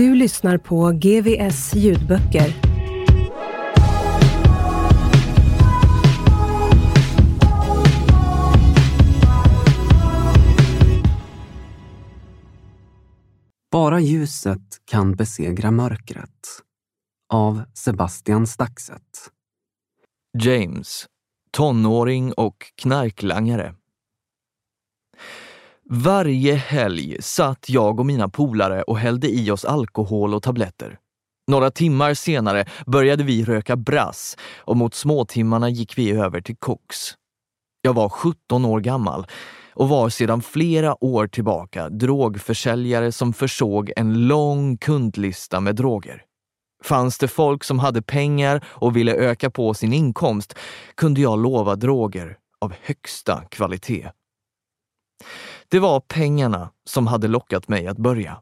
Du lyssnar på GVS ljudböcker. Bara ljuset kan besegra mörkret. Av Sebastian Staxet. James, tonåring och knarklangare. Varje helg satt jag och mina polare och hällde i oss alkohol och tabletter. Några timmar senare började vi röka brass och mot småtimmarna gick vi över till koks. Jag var 17 år gammal och var sedan flera år tillbaka drogförsäljare som försåg en lång kundlista med droger. Fanns det folk som hade pengar och ville öka på sin inkomst kunde jag lova droger av högsta kvalitet. Det var pengarna som hade lockat mig att börja.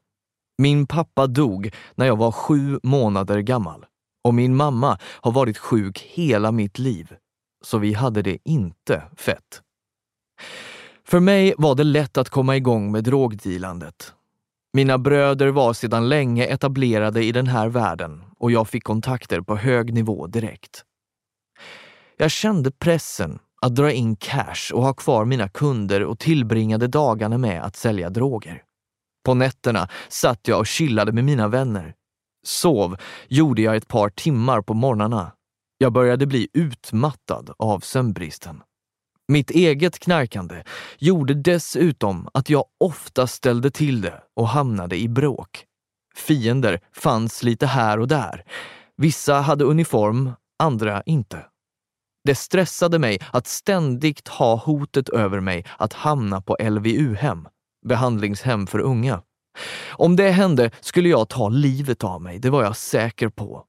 Min pappa dog när jag var sju månader gammal och min mamma har varit sjuk hela mitt liv, så vi hade det inte fett. För mig var det lätt att komma igång med drogdealandet. Mina bröder var sedan länge etablerade i den här världen och jag fick kontakter på hög nivå direkt. Jag kände pressen att dra in cash och ha kvar mina kunder och tillbringade dagarna med att sälja droger. På nätterna satt jag och chillade med mina vänner. Sov gjorde jag ett par timmar på morgnarna. Jag började bli utmattad av sömnbristen. Mitt eget knarkande gjorde dessutom att jag ofta ställde till det och hamnade i bråk. Fiender fanns lite här och där. Vissa hade uniform, andra inte. Det stressade mig att ständigt ha hotet över mig att hamna på LVU-hem, behandlingshem för unga. Om det hände skulle jag ta livet av mig, det var jag säker på.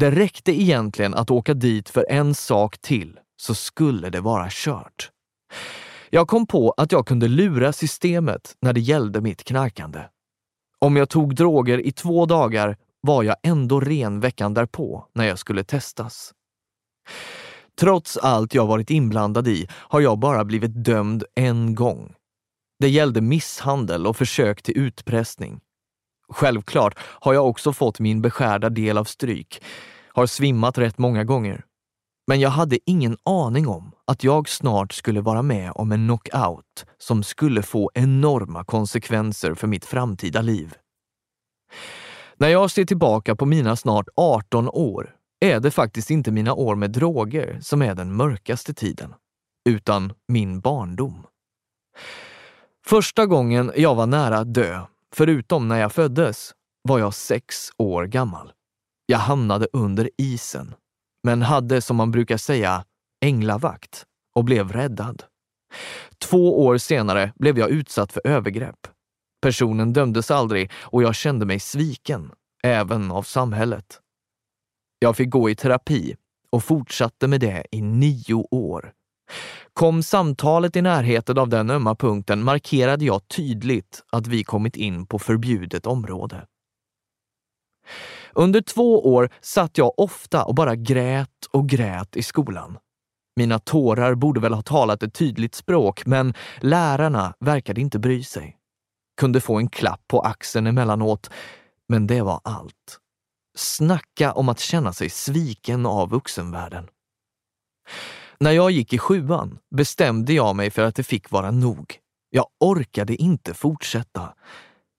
Det räckte egentligen att åka dit för en sak till, så skulle det vara kört. Jag kom på att jag kunde lura systemet när det gällde mitt knarkande. Om jag tog droger i två dagar var jag ändå ren veckan därpå när jag skulle testas. Trots allt jag varit inblandad i har jag bara blivit dömd en gång. Det gällde misshandel och försök till utpressning. Självklart har jag också fått min beskärda del av stryk, har svimmat rätt många gånger. Men jag hade ingen aning om att jag snart skulle vara med om en knockout som skulle få enorma konsekvenser för mitt framtida liv. När jag ser tillbaka på mina snart 18 år är det faktiskt inte mina år med droger som är den mörkaste tiden, utan min barndom. Första gången jag var nära att dö, förutom när jag föddes, var jag sex år gammal. Jag hamnade under isen, men hade som man brukar säga änglavakt och blev räddad. Två år senare blev jag utsatt för övergrepp. Personen dömdes aldrig och jag kände mig sviken, även av samhället. Jag fick gå i terapi och fortsatte med det i nio år. Kom samtalet i närheten av den ömma punkten markerade jag tydligt att vi kommit in på förbjudet område. Under två år satt jag ofta och bara grät och grät i skolan. Mina tårar borde väl ha talat ett tydligt språk, men lärarna verkade inte bry sig. Kunde få en klapp på axeln emellanåt, men det var allt. Snacka om att känna sig sviken av vuxenvärlden. När jag gick i sjuan bestämde jag mig för att det fick vara nog. Jag orkade inte fortsätta.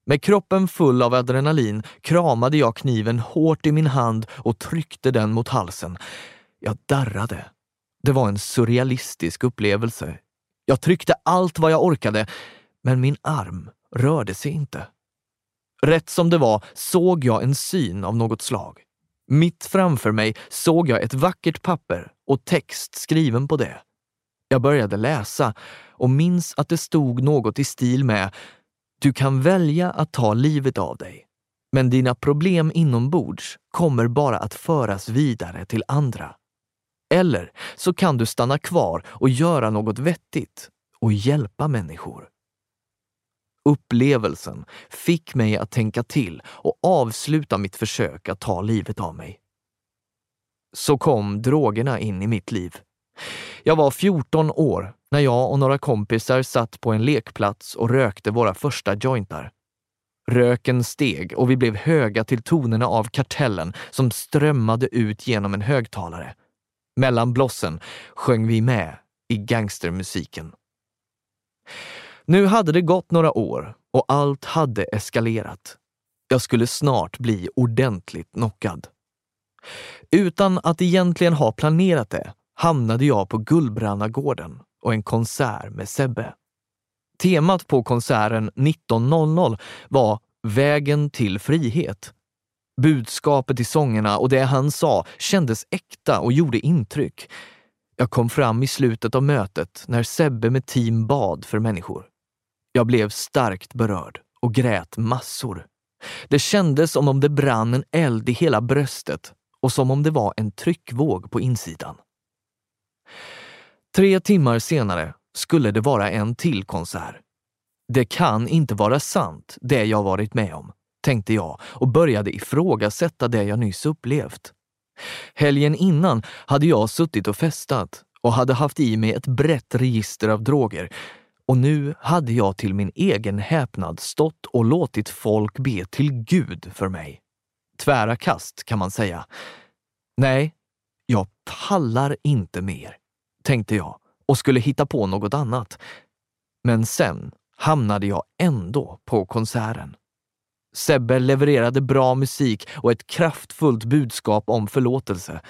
Med kroppen full av adrenalin kramade jag kniven hårt i min hand och tryckte den mot halsen. Jag darrade. Det var en surrealistisk upplevelse. Jag tryckte allt vad jag orkade, men min arm rörde sig inte. Rätt som det var såg jag en syn av något slag. Mitt framför mig såg jag ett vackert papper och text skriven på det. Jag började läsa och minns att det stod något i stil med Du kan välja att ta livet av dig, men dina problem inombords kommer bara att föras vidare till andra. Eller så kan du stanna kvar och göra något vettigt och hjälpa människor. Upplevelsen fick mig att tänka till och avsluta mitt försök att ta livet av mig. Så kom drogerna in i mitt liv. Jag var 14 år när jag och några kompisar satt på en lekplats och rökte våra första jointar. Röken steg och vi blev höga till tonerna av kartellen som strömmade ut genom en högtalare. Mellan blossen sjöng vi med i gangstermusiken. Nu hade det gått några år och allt hade eskalerat. Jag skulle snart bli ordentligt knockad. Utan att egentligen ha planerat det hamnade jag på Gullbrannagården och en konsert med Sebbe. Temat på konserten 19.00 var Vägen till frihet. Budskapet i sångerna och det han sa kändes äkta och gjorde intryck. Jag kom fram i slutet av mötet när Sebbe med team bad för människor. Jag blev starkt berörd och grät massor. Det kändes som om det brann en eld i hela bröstet och som om det var en tryckvåg på insidan. Tre timmar senare skulle det vara en till konsert. Det kan inte vara sant, det jag varit med om, tänkte jag och började ifrågasätta det jag nyss upplevt. Helgen innan hade jag suttit och festat och hade haft i mig ett brett register av droger och nu hade jag till min egen häpnad stått och låtit folk be till Gud för mig. Tvära kast kan man säga. Nej, jag pallar inte mer, tänkte jag och skulle hitta på något annat. Men sen hamnade jag ändå på konserten. Sebbe levererade bra musik och ett kraftfullt budskap om förlåtelse.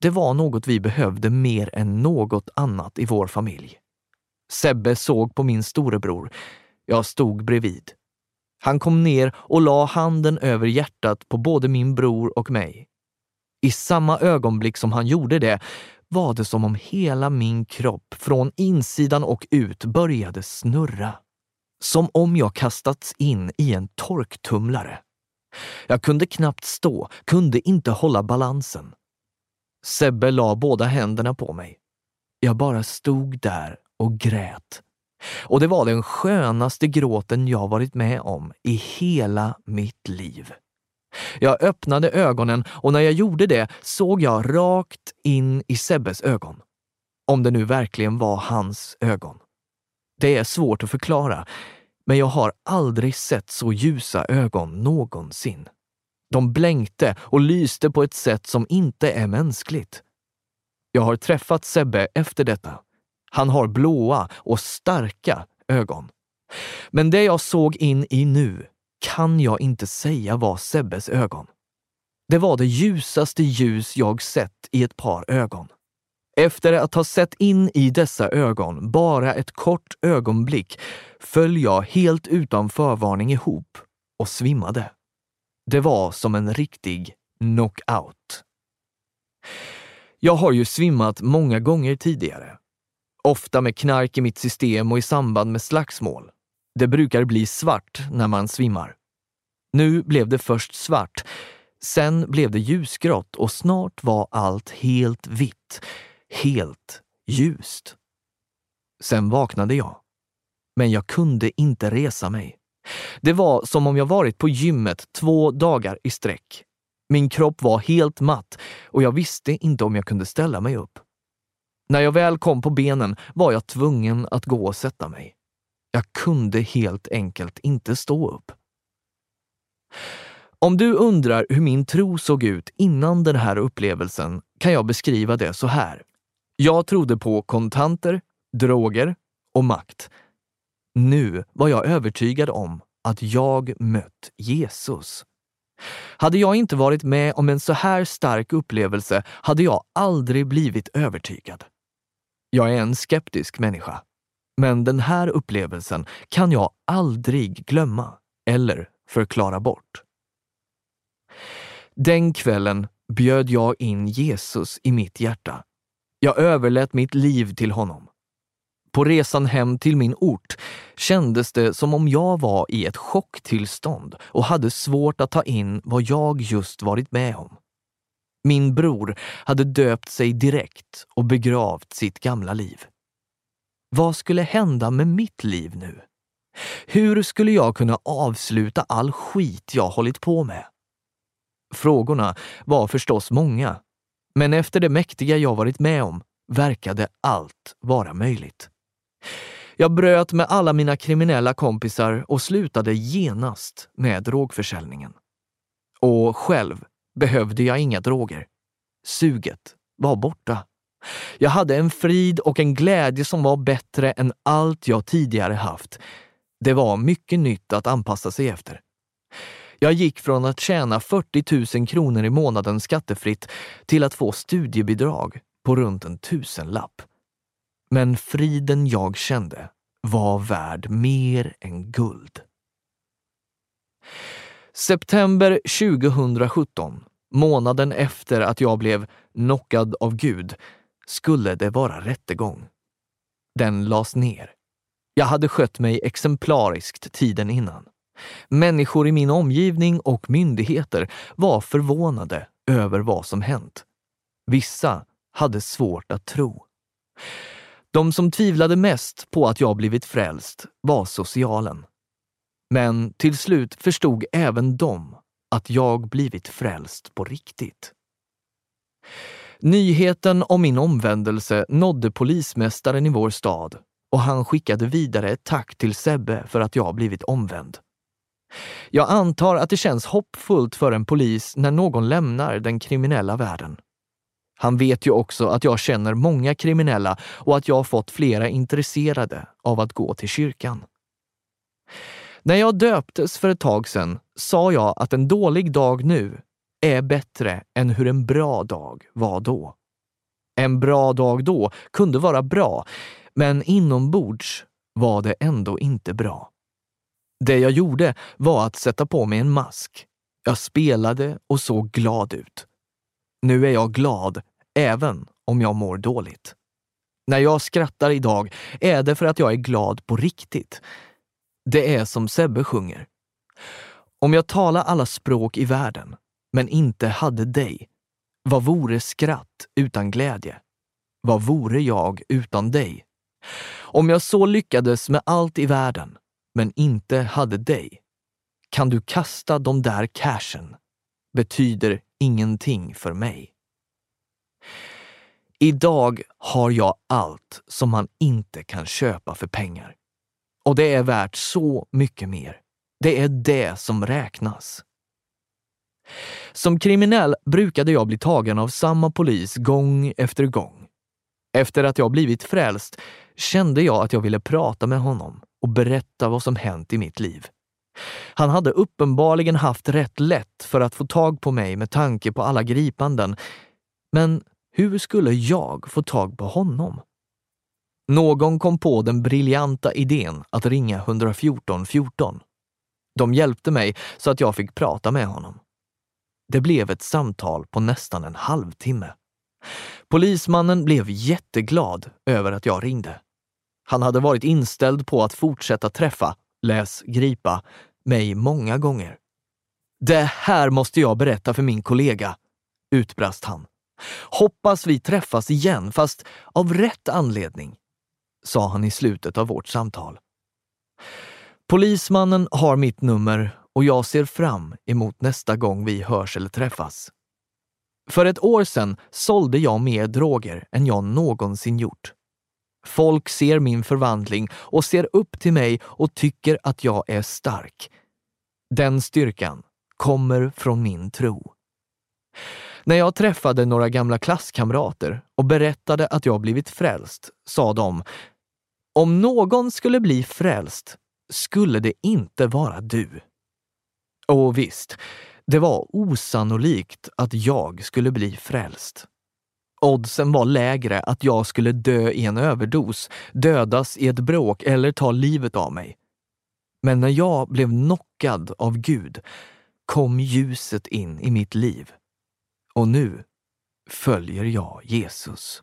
Det var något vi behövde mer än något annat i vår familj. Sebbe såg på min storebror. Jag stod bredvid. Han kom ner och la handen över hjärtat på både min bror och mig. I samma ögonblick som han gjorde det var det som om hela min kropp från insidan och ut började snurra. Som om jag kastats in i en torktumlare. Jag kunde knappt stå, kunde inte hålla balansen. Sebbe la båda händerna på mig. Jag bara stod där och grät. Och det var den skönaste gråten jag varit med om i hela mitt liv. Jag öppnade ögonen och när jag gjorde det såg jag rakt in i Sebbes ögon. Om det nu verkligen var hans ögon. Det är svårt att förklara, men jag har aldrig sett så ljusa ögon någonsin. De blänkte och lyste på ett sätt som inte är mänskligt. Jag har träffat Sebbe efter detta. Han har blåa och starka ögon. Men det jag såg in i nu kan jag inte säga var Sebbes ögon. Det var det ljusaste ljus jag sett i ett par ögon. Efter att ha sett in i dessa ögon bara ett kort ögonblick föll jag helt utan förvarning ihop och svimmade. Det var som en riktig knockout. Jag har ju svimmat många gånger tidigare. Ofta med knark i mitt system och i samband med slagsmål. Det brukar bli svart när man svimmar. Nu blev det först svart, sen blev det ljusgrått och snart var allt helt vitt, helt ljust. Sen vaknade jag. Men jag kunde inte resa mig. Det var som om jag varit på gymmet två dagar i sträck. Min kropp var helt matt och jag visste inte om jag kunde ställa mig upp. När jag väl kom på benen var jag tvungen att gå och sätta mig. Jag kunde helt enkelt inte stå upp. Om du undrar hur min tro såg ut innan den här upplevelsen kan jag beskriva det så här. Jag trodde på kontanter, droger och makt. Nu var jag övertygad om att jag mött Jesus. Hade jag inte varit med om en så här stark upplevelse hade jag aldrig blivit övertygad. Jag är en skeptisk människa. Men den här upplevelsen kan jag aldrig glömma eller förklara bort. Den kvällen bjöd jag in Jesus i mitt hjärta. Jag överlät mitt liv till honom. På resan hem till min ort kändes det som om jag var i ett chocktillstånd och hade svårt att ta in vad jag just varit med om. Min bror hade döpt sig direkt och begravt sitt gamla liv. Vad skulle hända med mitt liv nu? Hur skulle jag kunna avsluta all skit jag hållit på med? Frågorna var förstås många, men efter det mäktiga jag varit med om verkade allt vara möjligt. Jag bröt med alla mina kriminella kompisar och slutade genast med drogförsäljningen. Och själv behövde jag inga droger. Suget var borta. Jag hade en frid och en glädje som var bättre än allt jag tidigare haft. Det var mycket nytt att anpassa sig efter. Jag gick från att tjäna 40 000 kronor i månaden skattefritt till att få studiebidrag på runt en tusenlapp. Men friden jag kände var värd mer än guld. September 2017, månaden efter att jag blev knockad av Gud, skulle det vara rättegång. Den lades ner. Jag hade skött mig exemplariskt tiden innan. Människor i min omgivning och myndigheter var förvånade över vad som hänt. Vissa hade svårt att tro. De som tvivlade mest på att jag blivit frälst var socialen. Men till slut förstod även de att jag blivit frälst på riktigt. Nyheten om min omvändelse nådde polismästaren i vår stad och han skickade vidare ett tack till Sebbe för att jag blivit omvänd. Jag antar att det känns hoppfullt för en polis när någon lämnar den kriminella världen. Han vet ju också att jag känner många kriminella och att jag fått flera intresserade av att gå till kyrkan. När jag döptes för ett tag sedan sa jag att en dålig dag nu är bättre än hur en bra dag var då. En bra dag då kunde vara bra, men inombords var det ändå inte bra. Det jag gjorde var att sätta på mig en mask. Jag spelade och såg glad ut. Nu är jag glad, även om jag mår dåligt. När jag skrattar idag är det för att jag är glad på riktigt. Det är som Sebbe sjunger. Om jag talar alla språk i världen, men inte hade dig, vad vore skratt utan glädje? Vad vore jag utan dig? Om jag så lyckades med allt i världen, men inte hade dig, kan du kasta de där cashen. Betyder ingenting för mig. Idag har jag allt som man inte kan köpa för pengar. Och det är värt så mycket mer. Det är det som räknas. Som kriminell brukade jag bli tagen av samma polis gång efter gång. Efter att jag blivit frälst kände jag att jag ville prata med honom och berätta vad som hänt i mitt liv. Han hade uppenbarligen haft rätt lätt för att få tag på mig med tanke på alla gripanden. Men hur skulle jag få tag på honom? Någon kom på den briljanta idén att ringa 114 14. De hjälpte mig så att jag fick prata med honom. Det blev ett samtal på nästan en halvtimme. Polismannen blev jätteglad över att jag ringde. Han hade varit inställd på att fortsätta träffa, läs gripa, mig många gånger. Det här måste jag berätta för min kollega, utbrast han. Hoppas vi träffas igen, fast av rätt anledning, sa han i slutet av vårt samtal. Polismannen har mitt nummer och jag ser fram emot nästa gång vi hörs eller träffas. För ett år sedan sålde jag mer droger än jag någonsin gjort. Folk ser min förvandling och ser upp till mig och tycker att jag är stark. Den styrkan kommer från min tro. När jag träffade några gamla klasskamrater och berättade att jag blivit frälst sa de om någon skulle bli frälst skulle det inte vara du. Och visst, det var osannolikt att jag skulle bli frälst. Oddsen var lägre att jag skulle dö i en överdos, dödas i ett bråk eller ta livet av mig. Men när jag blev knockad av Gud kom ljuset in i mitt liv. Och nu följer jag Jesus.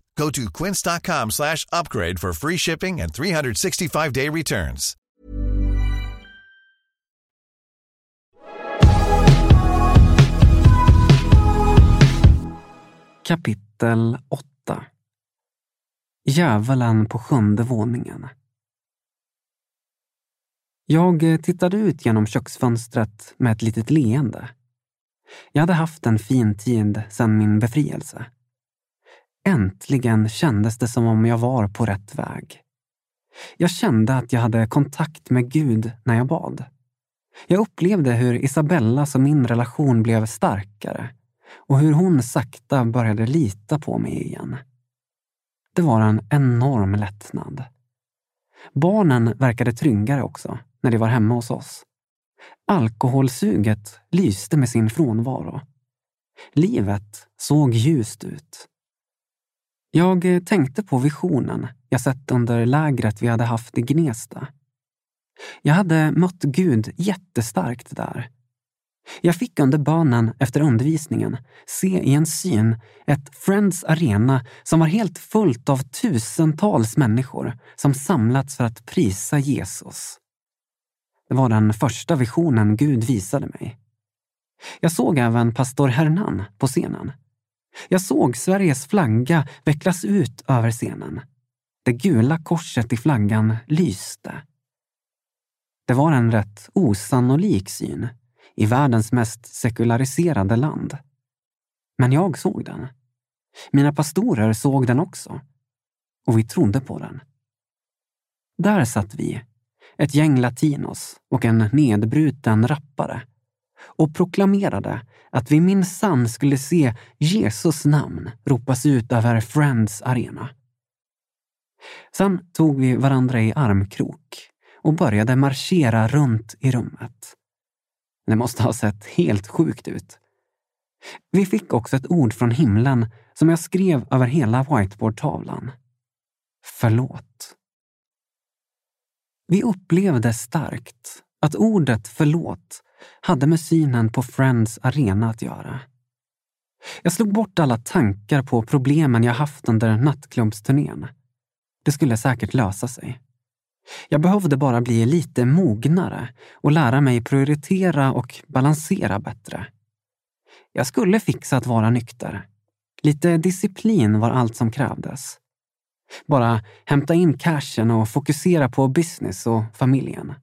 Go to quince.com slash upgrade for free shipping and 365-day returns. Kapitel 8 Djävulen på sjunde våningen Jag tittade ut genom köksfönstret med ett litet leende. Jag hade haft en fin tid sedan min befrielse. Äntligen kändes det som om jag var på rätt väg. Jag kände att jag hade kontakt med Gud när jag bad. Jag upplevde hur Isabellas och min relation blev starkare och hur hon sakta började lita på mig igen. Det var en enorm lättnad. Barnen verkade tryggare också när de var hemma hos oss. Alkoholsuget lyste med sin frånvaro. Livet såg ljust ut. Jag eh, tänkte på visionen jag sett under lägret vi hade haft i Gnesta. Jag hade mött Gud jättestarkt där. Jag fick under bönen efter undervisningen se i en syn ett Friends Arena som var helt fullt av tusentals människor som samlats för att prisa Jesus. Det var den första visionen Gud visade mig. Jag såg även pastor Hernan på scenen. Jag såg Sveriges flagga vecklas ut över scenen. Det gula korset i flaggan lyste. Det var en rätt osannolik syn i världens mest sekulariserade land. Men jag såg den. Mina pastorer såg den också. Och vi trodde på den. Där satt vi, ett gäng latinos och en nedbruten rappare och proklamerade att vi minsann skulle se Jesus namn ropas ut över Friends Arena. Sen tog vi varandra i armkrok och började marschera runt i rummet. Det måste ha sett helt sjukt ut. Vi fick också ett ord från himlen som jag skrev över hela whiteboardtavlan. Förlåt. Vi upplevde starkt att ordet förlåt hade med synen på Friends Arena att göra. Jag slog bort alla tankar på problemen jag haft under nattklubbsturnén. Det skulle säkert lösa sig. Jag behövde bara bli lite mognare och lära mig prioritera och balansera bättre. Jag skulle fixa att vara nykter. Lite disciplin var allt som krävdes. Bara hämta in cashen och fokusera på business och familjen.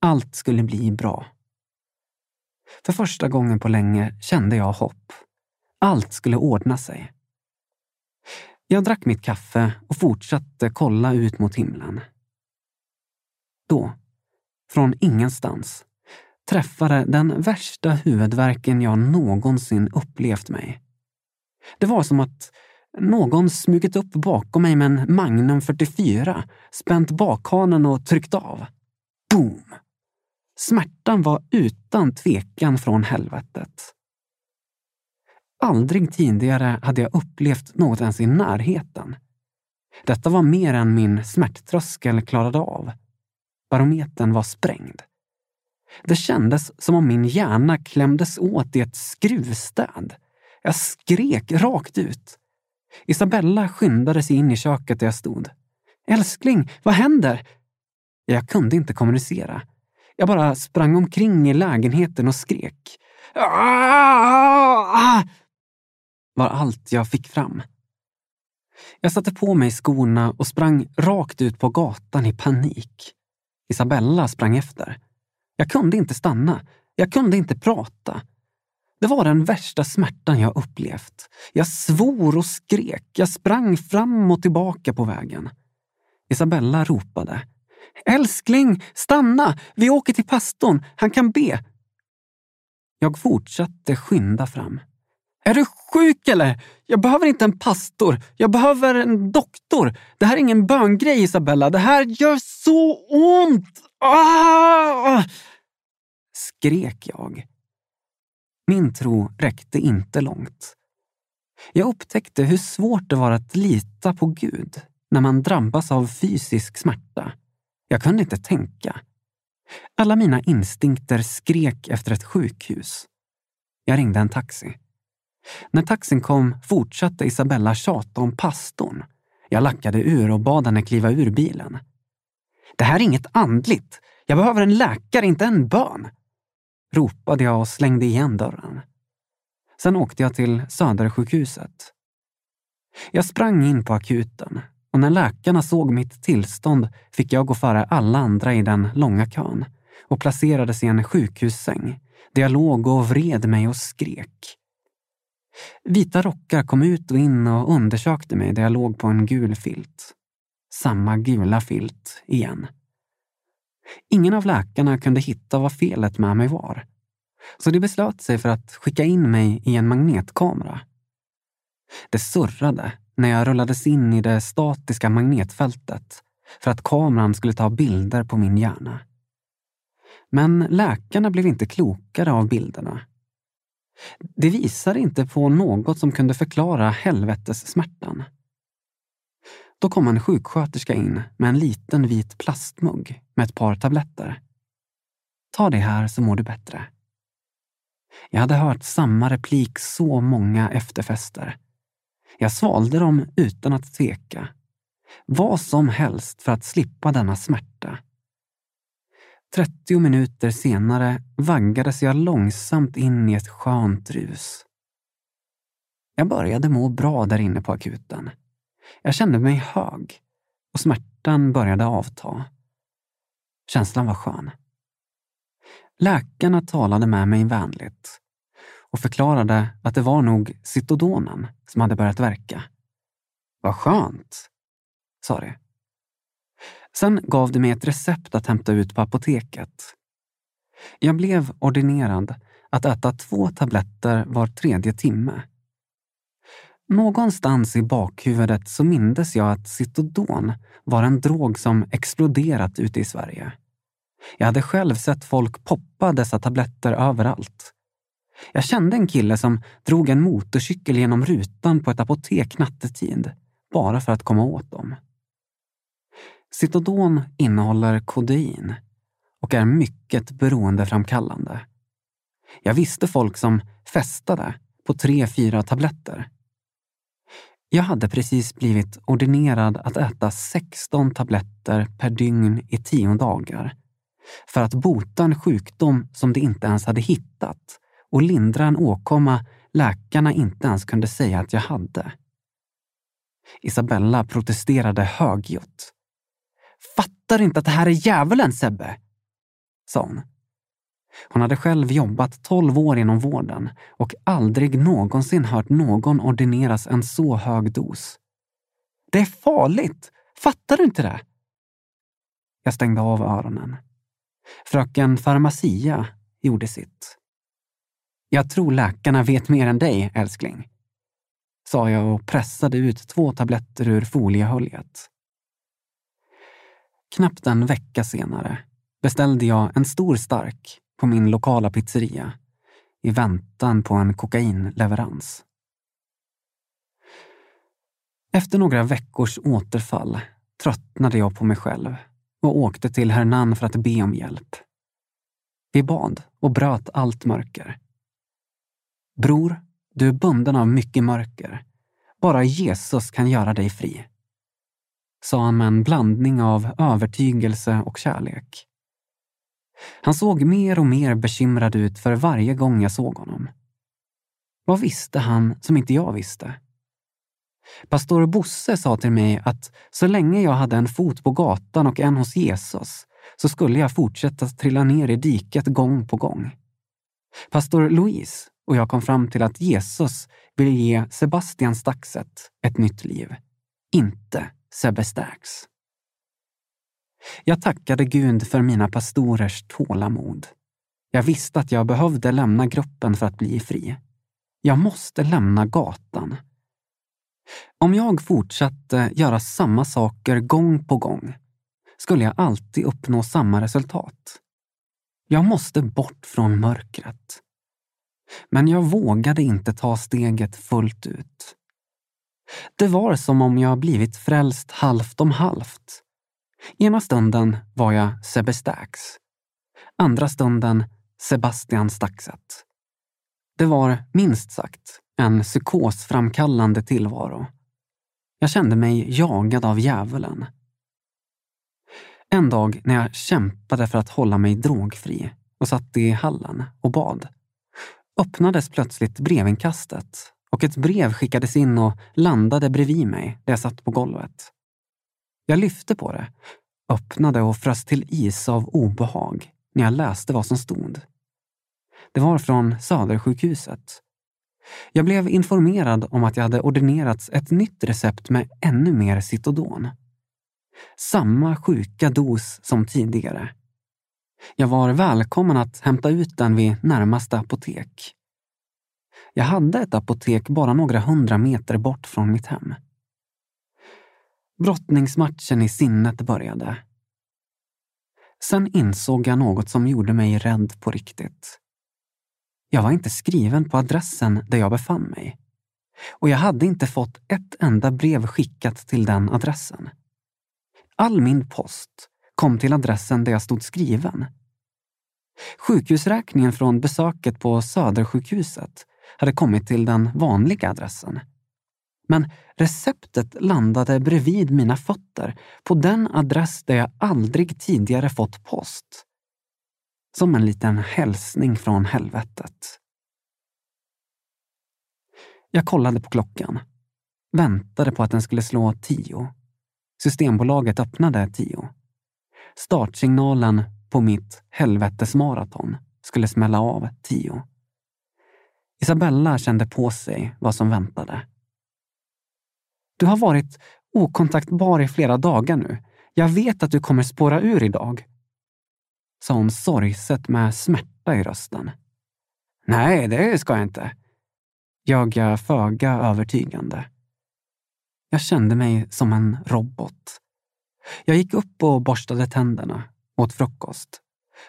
Allt skulle bli bra. För första gången på länge kände jag hopp. Allt skulle ordna sig. Jag drack mitt kaffe och fortsatte kolla ut mot himlen. Då, från ingenstans, träffade den värsta huvudvärken jag någonsin upplevt mig. Det var som att någon smugit upp bakom mig med en Magnum 44, spänt bakhanen och tryckt av. Boom! Smärtan var utan tvekan från helvetet. Aldrig tidigare hade jag upplevt något ens i närheten. Detta var mer än min smärttröskel klarade av. Barometern var sprängd. Det kändes som om min hjärna klämdes åt i ett skruvstäd. Jag skrek rakt ut. Isabella skyndade sig in i köket där jag stod. Älskling, vad händer? Jag kunde inte kommunicera. Jag bara sprang omkring i lägenheten och skrek. Ah! var allt jag fick fram. Jag satte på mig skorna och sprang rakt ut på gatan i panik. Isabella sprang efter. Jag kunde inte stanna. Jag kunde inte prata. Det var den värsta smärtan jag upplevt. Jag svor och skrek. Jag sprang fram och tillbaka på vägen. Isabella ropade. Älskling, stanna! Vi åker till pastorn. Han kan be. Jag fortsatte skynda fram. Är du sjuk eller? Jag behöver inte en pastor. Jag behöver en doktor. Det här är ingen böngrej, Isabella. Det här gör så ont! Ah! Skrek jag. Min tro räckte inte långt. Jag upptäckte hur svårt det var att lita på Gud när man drabbas av fysisk smärta. Jag kunde inte tänka. Alla mina instinkter skrek efter ett sjukhus. Jag ringde en taxi. När taxin kom fortsatte Isabella tjata om pastorn. Jag lackade ur och bad henne kliva ur bilen. Det här är inget andligt. Jag behöver en läkare, inte en bön. Ropade jag och slängde igen dörren. Sen åkte jag till Södersjukhuset. Jag sprang in på akuten och när läkarna såg mitt tillstånd fick jag gå före alla andra i den långa kön och placerades i en sjukhussäng där jag låg och vred mig och skrek. Vita rockar kom ut och in och undersökte mig där jag låg på en gul filt. Samma gula filt igen. Ingen av läkarna kunde hitta vad felet med mig var. Så de beslöt sig för att skicka in mig i en magnetkamera. Det surrade när jag rullades in i det statiska magnetfältet för att kameran skulle ta bilder på min hjärna. Men läkarna blev inte klokare av bilderna. Det visade inte på något som kunde förklara helvetessmärtan. Då kom en sjuksköterska in med en liten vit plastmugg med ett par tabletter. Ta det här så mår du bättre. Jag hade hört samma replik så många efterfester. Jag svalde dem utan att tveka. Vad som helst för att slippa denna smärta. 30 minuter senare vaggades jag långsamt in i ett skönt rus. Jag började må bra där inne på akuten. Jag kände mig hög och smärtan började avta. Känslan var skön. Läkarna talade med mig vänligt och förklarade att det var nog Cytodonen som hade börjat verka. Vad skönt, sa det. Sen gav de mig ett recept att hämta ut på apoteket. Jag blev ordinerad att äta två tabletter var tredje timme. Någonstans i bakhuvudet så mindes jag att Citodon var en drog som exploderat ute i Sverige. Jag hade själv sett folk poppa dessa tabletter överallt. Jag kände en kille som drog en motorcykel genom rutan på ett apotek nattetid bara för att komma åt dem. Citodon innehåller kodein och är mycket beroendeframkallande. Jag visste folk som festade på tre, fyra tabletter. Jag hade precis blivit ordinerad att äta 16 tabletter per dygn i tio dagar för att bota en sjukdom som de inte ens hade hittat och lindra en åkomma läkarna inte ens kunde säga att jag hade. Isabella protesterade högljutt. Fattar du inte att det här är djävulen, Sebbe? sa hon. Hon hade själv jobbat tolv år inom vården och aldrig någonsin hört någon ordineras en så hög dos. Det är farligt! Fattar du inte det? Jag stängde av öronen. Fröken Farmacia gjorde sitt. Jag tror läkarna vet mer än dig, älskling, sa jag och pressade ut två tabletter ur foliehöljet. Knappt en vecka senare beställde jag en stor stark på min lokala pizzeria i väntan på en kokainleverans. Efter några veckors återfall tröttnade jag på mig själv och åkte till Hernan för att be om hjälp. Vi bad och bröt allt mörker. Bror, du är bunden av mycket mörker. Bara Jesus kan göra dig fri. Sa han med en blandning av övertygelse och kärlek. Han såg mer och mer bekymrad ut för varje gång jag såg honom. Vad visste han som inte jag visste? Pastor Bosse sa till mig att så länge jag hade en fot på gatan och en hos Jesus så skulle jag fortsätta trilla ner i diket gång på gång. Pastor Louise och jag kom fram till att Jesus ville ge Sebastian Staxet ett nytt liv, inte Sebbe Stax. Jag tackade Gud för mina pastorers tålamod. Jag visste att jag behövde lämna gruppen för att bli fri. Jag måste lämna gatan. Om jag fortsatte göra samma saker gång på gång skulle jag alltid uppnå samma resultat. Jag måste bort från mörkret. Men jag vågade inte ta steget fullt ut. Det var som om jag blivit frälst halvt om halvt. Ena stunden var jag Sebbe Stax. Andra stunden Sebastian Staxet. Det var minst sagt en psykosframkallande tillvaro. Jag kände mig jagad av djävulen. En dag när jag kämpade för att hålla mig drogfri och satt i hallen och bad öppnades plötsligt brevinkastet och ett brev skickades in och landade bredvid mig där jag satt på golvet. Jag lyfte på det, öppnade och frös till is av obehag när jag läste vad som stod. Det var från Södersjukhuset. Jag blev informerad om att jag hade ordinerats ett nytt recept med ännu mer Citodon. Samma sjuka dos som tidigare. Jag var välkommen att hämta ut den vid närmaste apotek. Jag hade ett apotek bara några hundra meter bort från mitt hem. Brottningsmatchen i sinnet började. Sen insåg jag något som gjorde mig rädd på riktigt. Jag var inte skriven på adressen där jag befann mig. Och jag hade inte fått ett enda brev skickat till den adressen. All min post kom till adressen där jag stod skriven. Sjukhusräkningen från besöket på Södersjukhuset hade kommit till den vanliga adressen. Men receptet landade bredvid mina fötter på den adress där jag aldrig tidigare fått post. Som en liten hälsning från helvetet. Jag kollade på klockan. Väntade på att den skulle slå tio. Systembolaget öppnade tio. Startsignalen på mitt helvetesmaraton skulle smälla av tio. Isabella kände på sig vad som väntade. Du har varit okontaktbar i flera dagar nu. Jag vet att du kommer spåra ur idag. Sa hon sorgset med smärta i rösten. Nej, det ska jag inte. Jag är föga övertygande. Jag kände mig som en robot. Jag gick upp och borstade tänderna, åt frukost,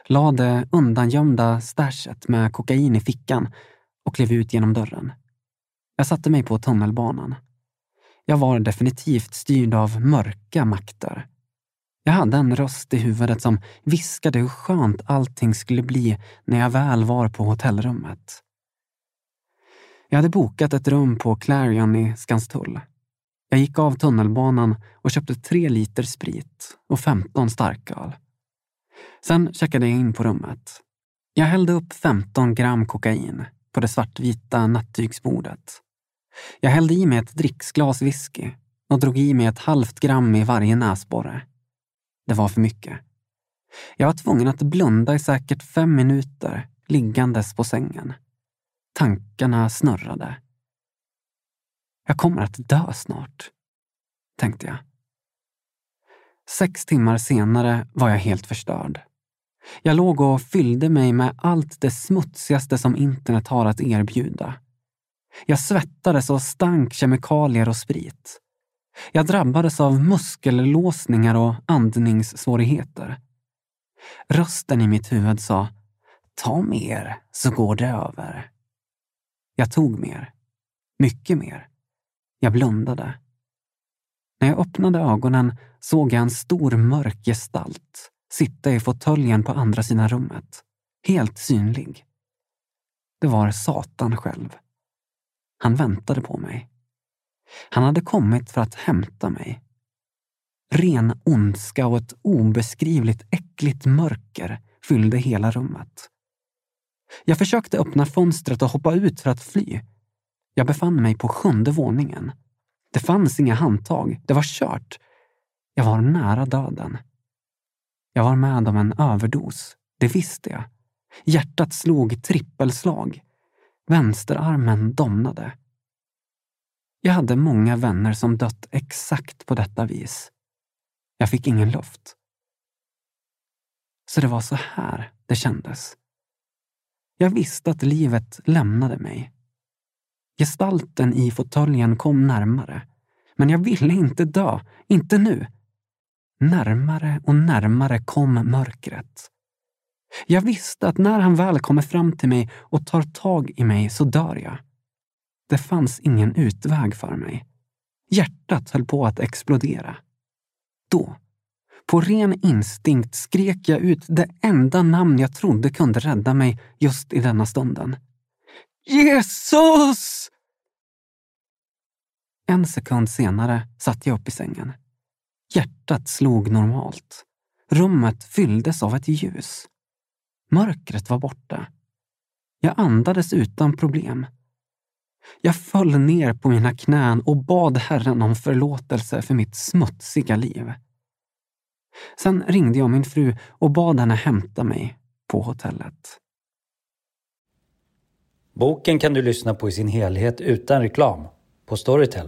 lade undangömda stashet med kokain i fickan och klev ut genom dörren. Jag satte mig på tunnelbanan. Jag var definitivt styrd av mörka makter. Jag hade en röst i huvudet som viskade hur skönt allting skulle bli när jag väl var på hotellrummet. Jag hade bokat ett rum på Clarion i Skanstull. Jag gick av tunnelbanan och köpte tre liter sprit och 15 starköl. Sen checkade jag in på rummet. Jag hällde upp 15 gram kokain på det svartvita nattygsbordet. Jag hällde i mig ett dricksglas whisky och drog i mig ett halvt gram i varje näsborre. Det var för mycket. Jag var tvungen att blunda i säkert fem minuter liggandes på sängen. Tankarna snurrade. Jag kommer att dö snart, tänkte jag. Sex timmar senare var jag helt förstörd. Jag låg och fyllde mig med allt det smutsigaste som internet har att erbjuda. Jag svettades och stank kemikalier och sprit. Jag drabbades av muskellåsningar och andningssvårigheter. Rösten i mitt huvud sa Ta mer så går det över. Jag tog mer. Mycket mer. Jag blundade. När jag öppnade ögonen såg jag en stor mörk gestalt sitta i fåtöljen på andra sidan rummet. Helt synlig. Det var Satan själv. Han väntade på mig. Han hade kommit för att hämta mig. Ren ondska och ett obeskrivligt äckligt mörker fyllde hela rummet. Jag försökte öppna fönstret och hoppa ut för att fly. Jag befann mig på sjunde våningen. Det fanns inga handtag. Det var kört. Jag var nära döden. Jag var med om en överdos. Det visste jag. Hjärtat slog trippelslag. Vänsterarmen domnade. Jag hade många vänner som dött exakt på detta vis. Jag fick ingen luft. Så det var så här det kändes. Jag visste att livet lämnade mig. Gestalten i fåtöljen kom närmare. Men jag ville inte dö, inte nu. Närmare och närmare kom mörkret. Jag visste att när han väl kommer fram till mig och tar tag i mig så dör jag. Det fanns ingen utväg för mig. Hjärtat höll på att explodera. Då, på ren instinkt, skrek jag ut det enda namn jag trodde kunde rädda mig just i denna stunden. Jesus! En sekund senare satt jag upp i sängen. Hjärtat slog normalt. Rummet fylldes av ett ljus. Mörkret var borta. Jag andades utan problem. Jag föll ner på mina knän och bad Herren om förlåtelse för mitt smutsiga liv. Sen ringde jag min fru och bad henne hämta mig på hotellet. Boken kan du lyssna på i sin helhet utan reklam på Storytel.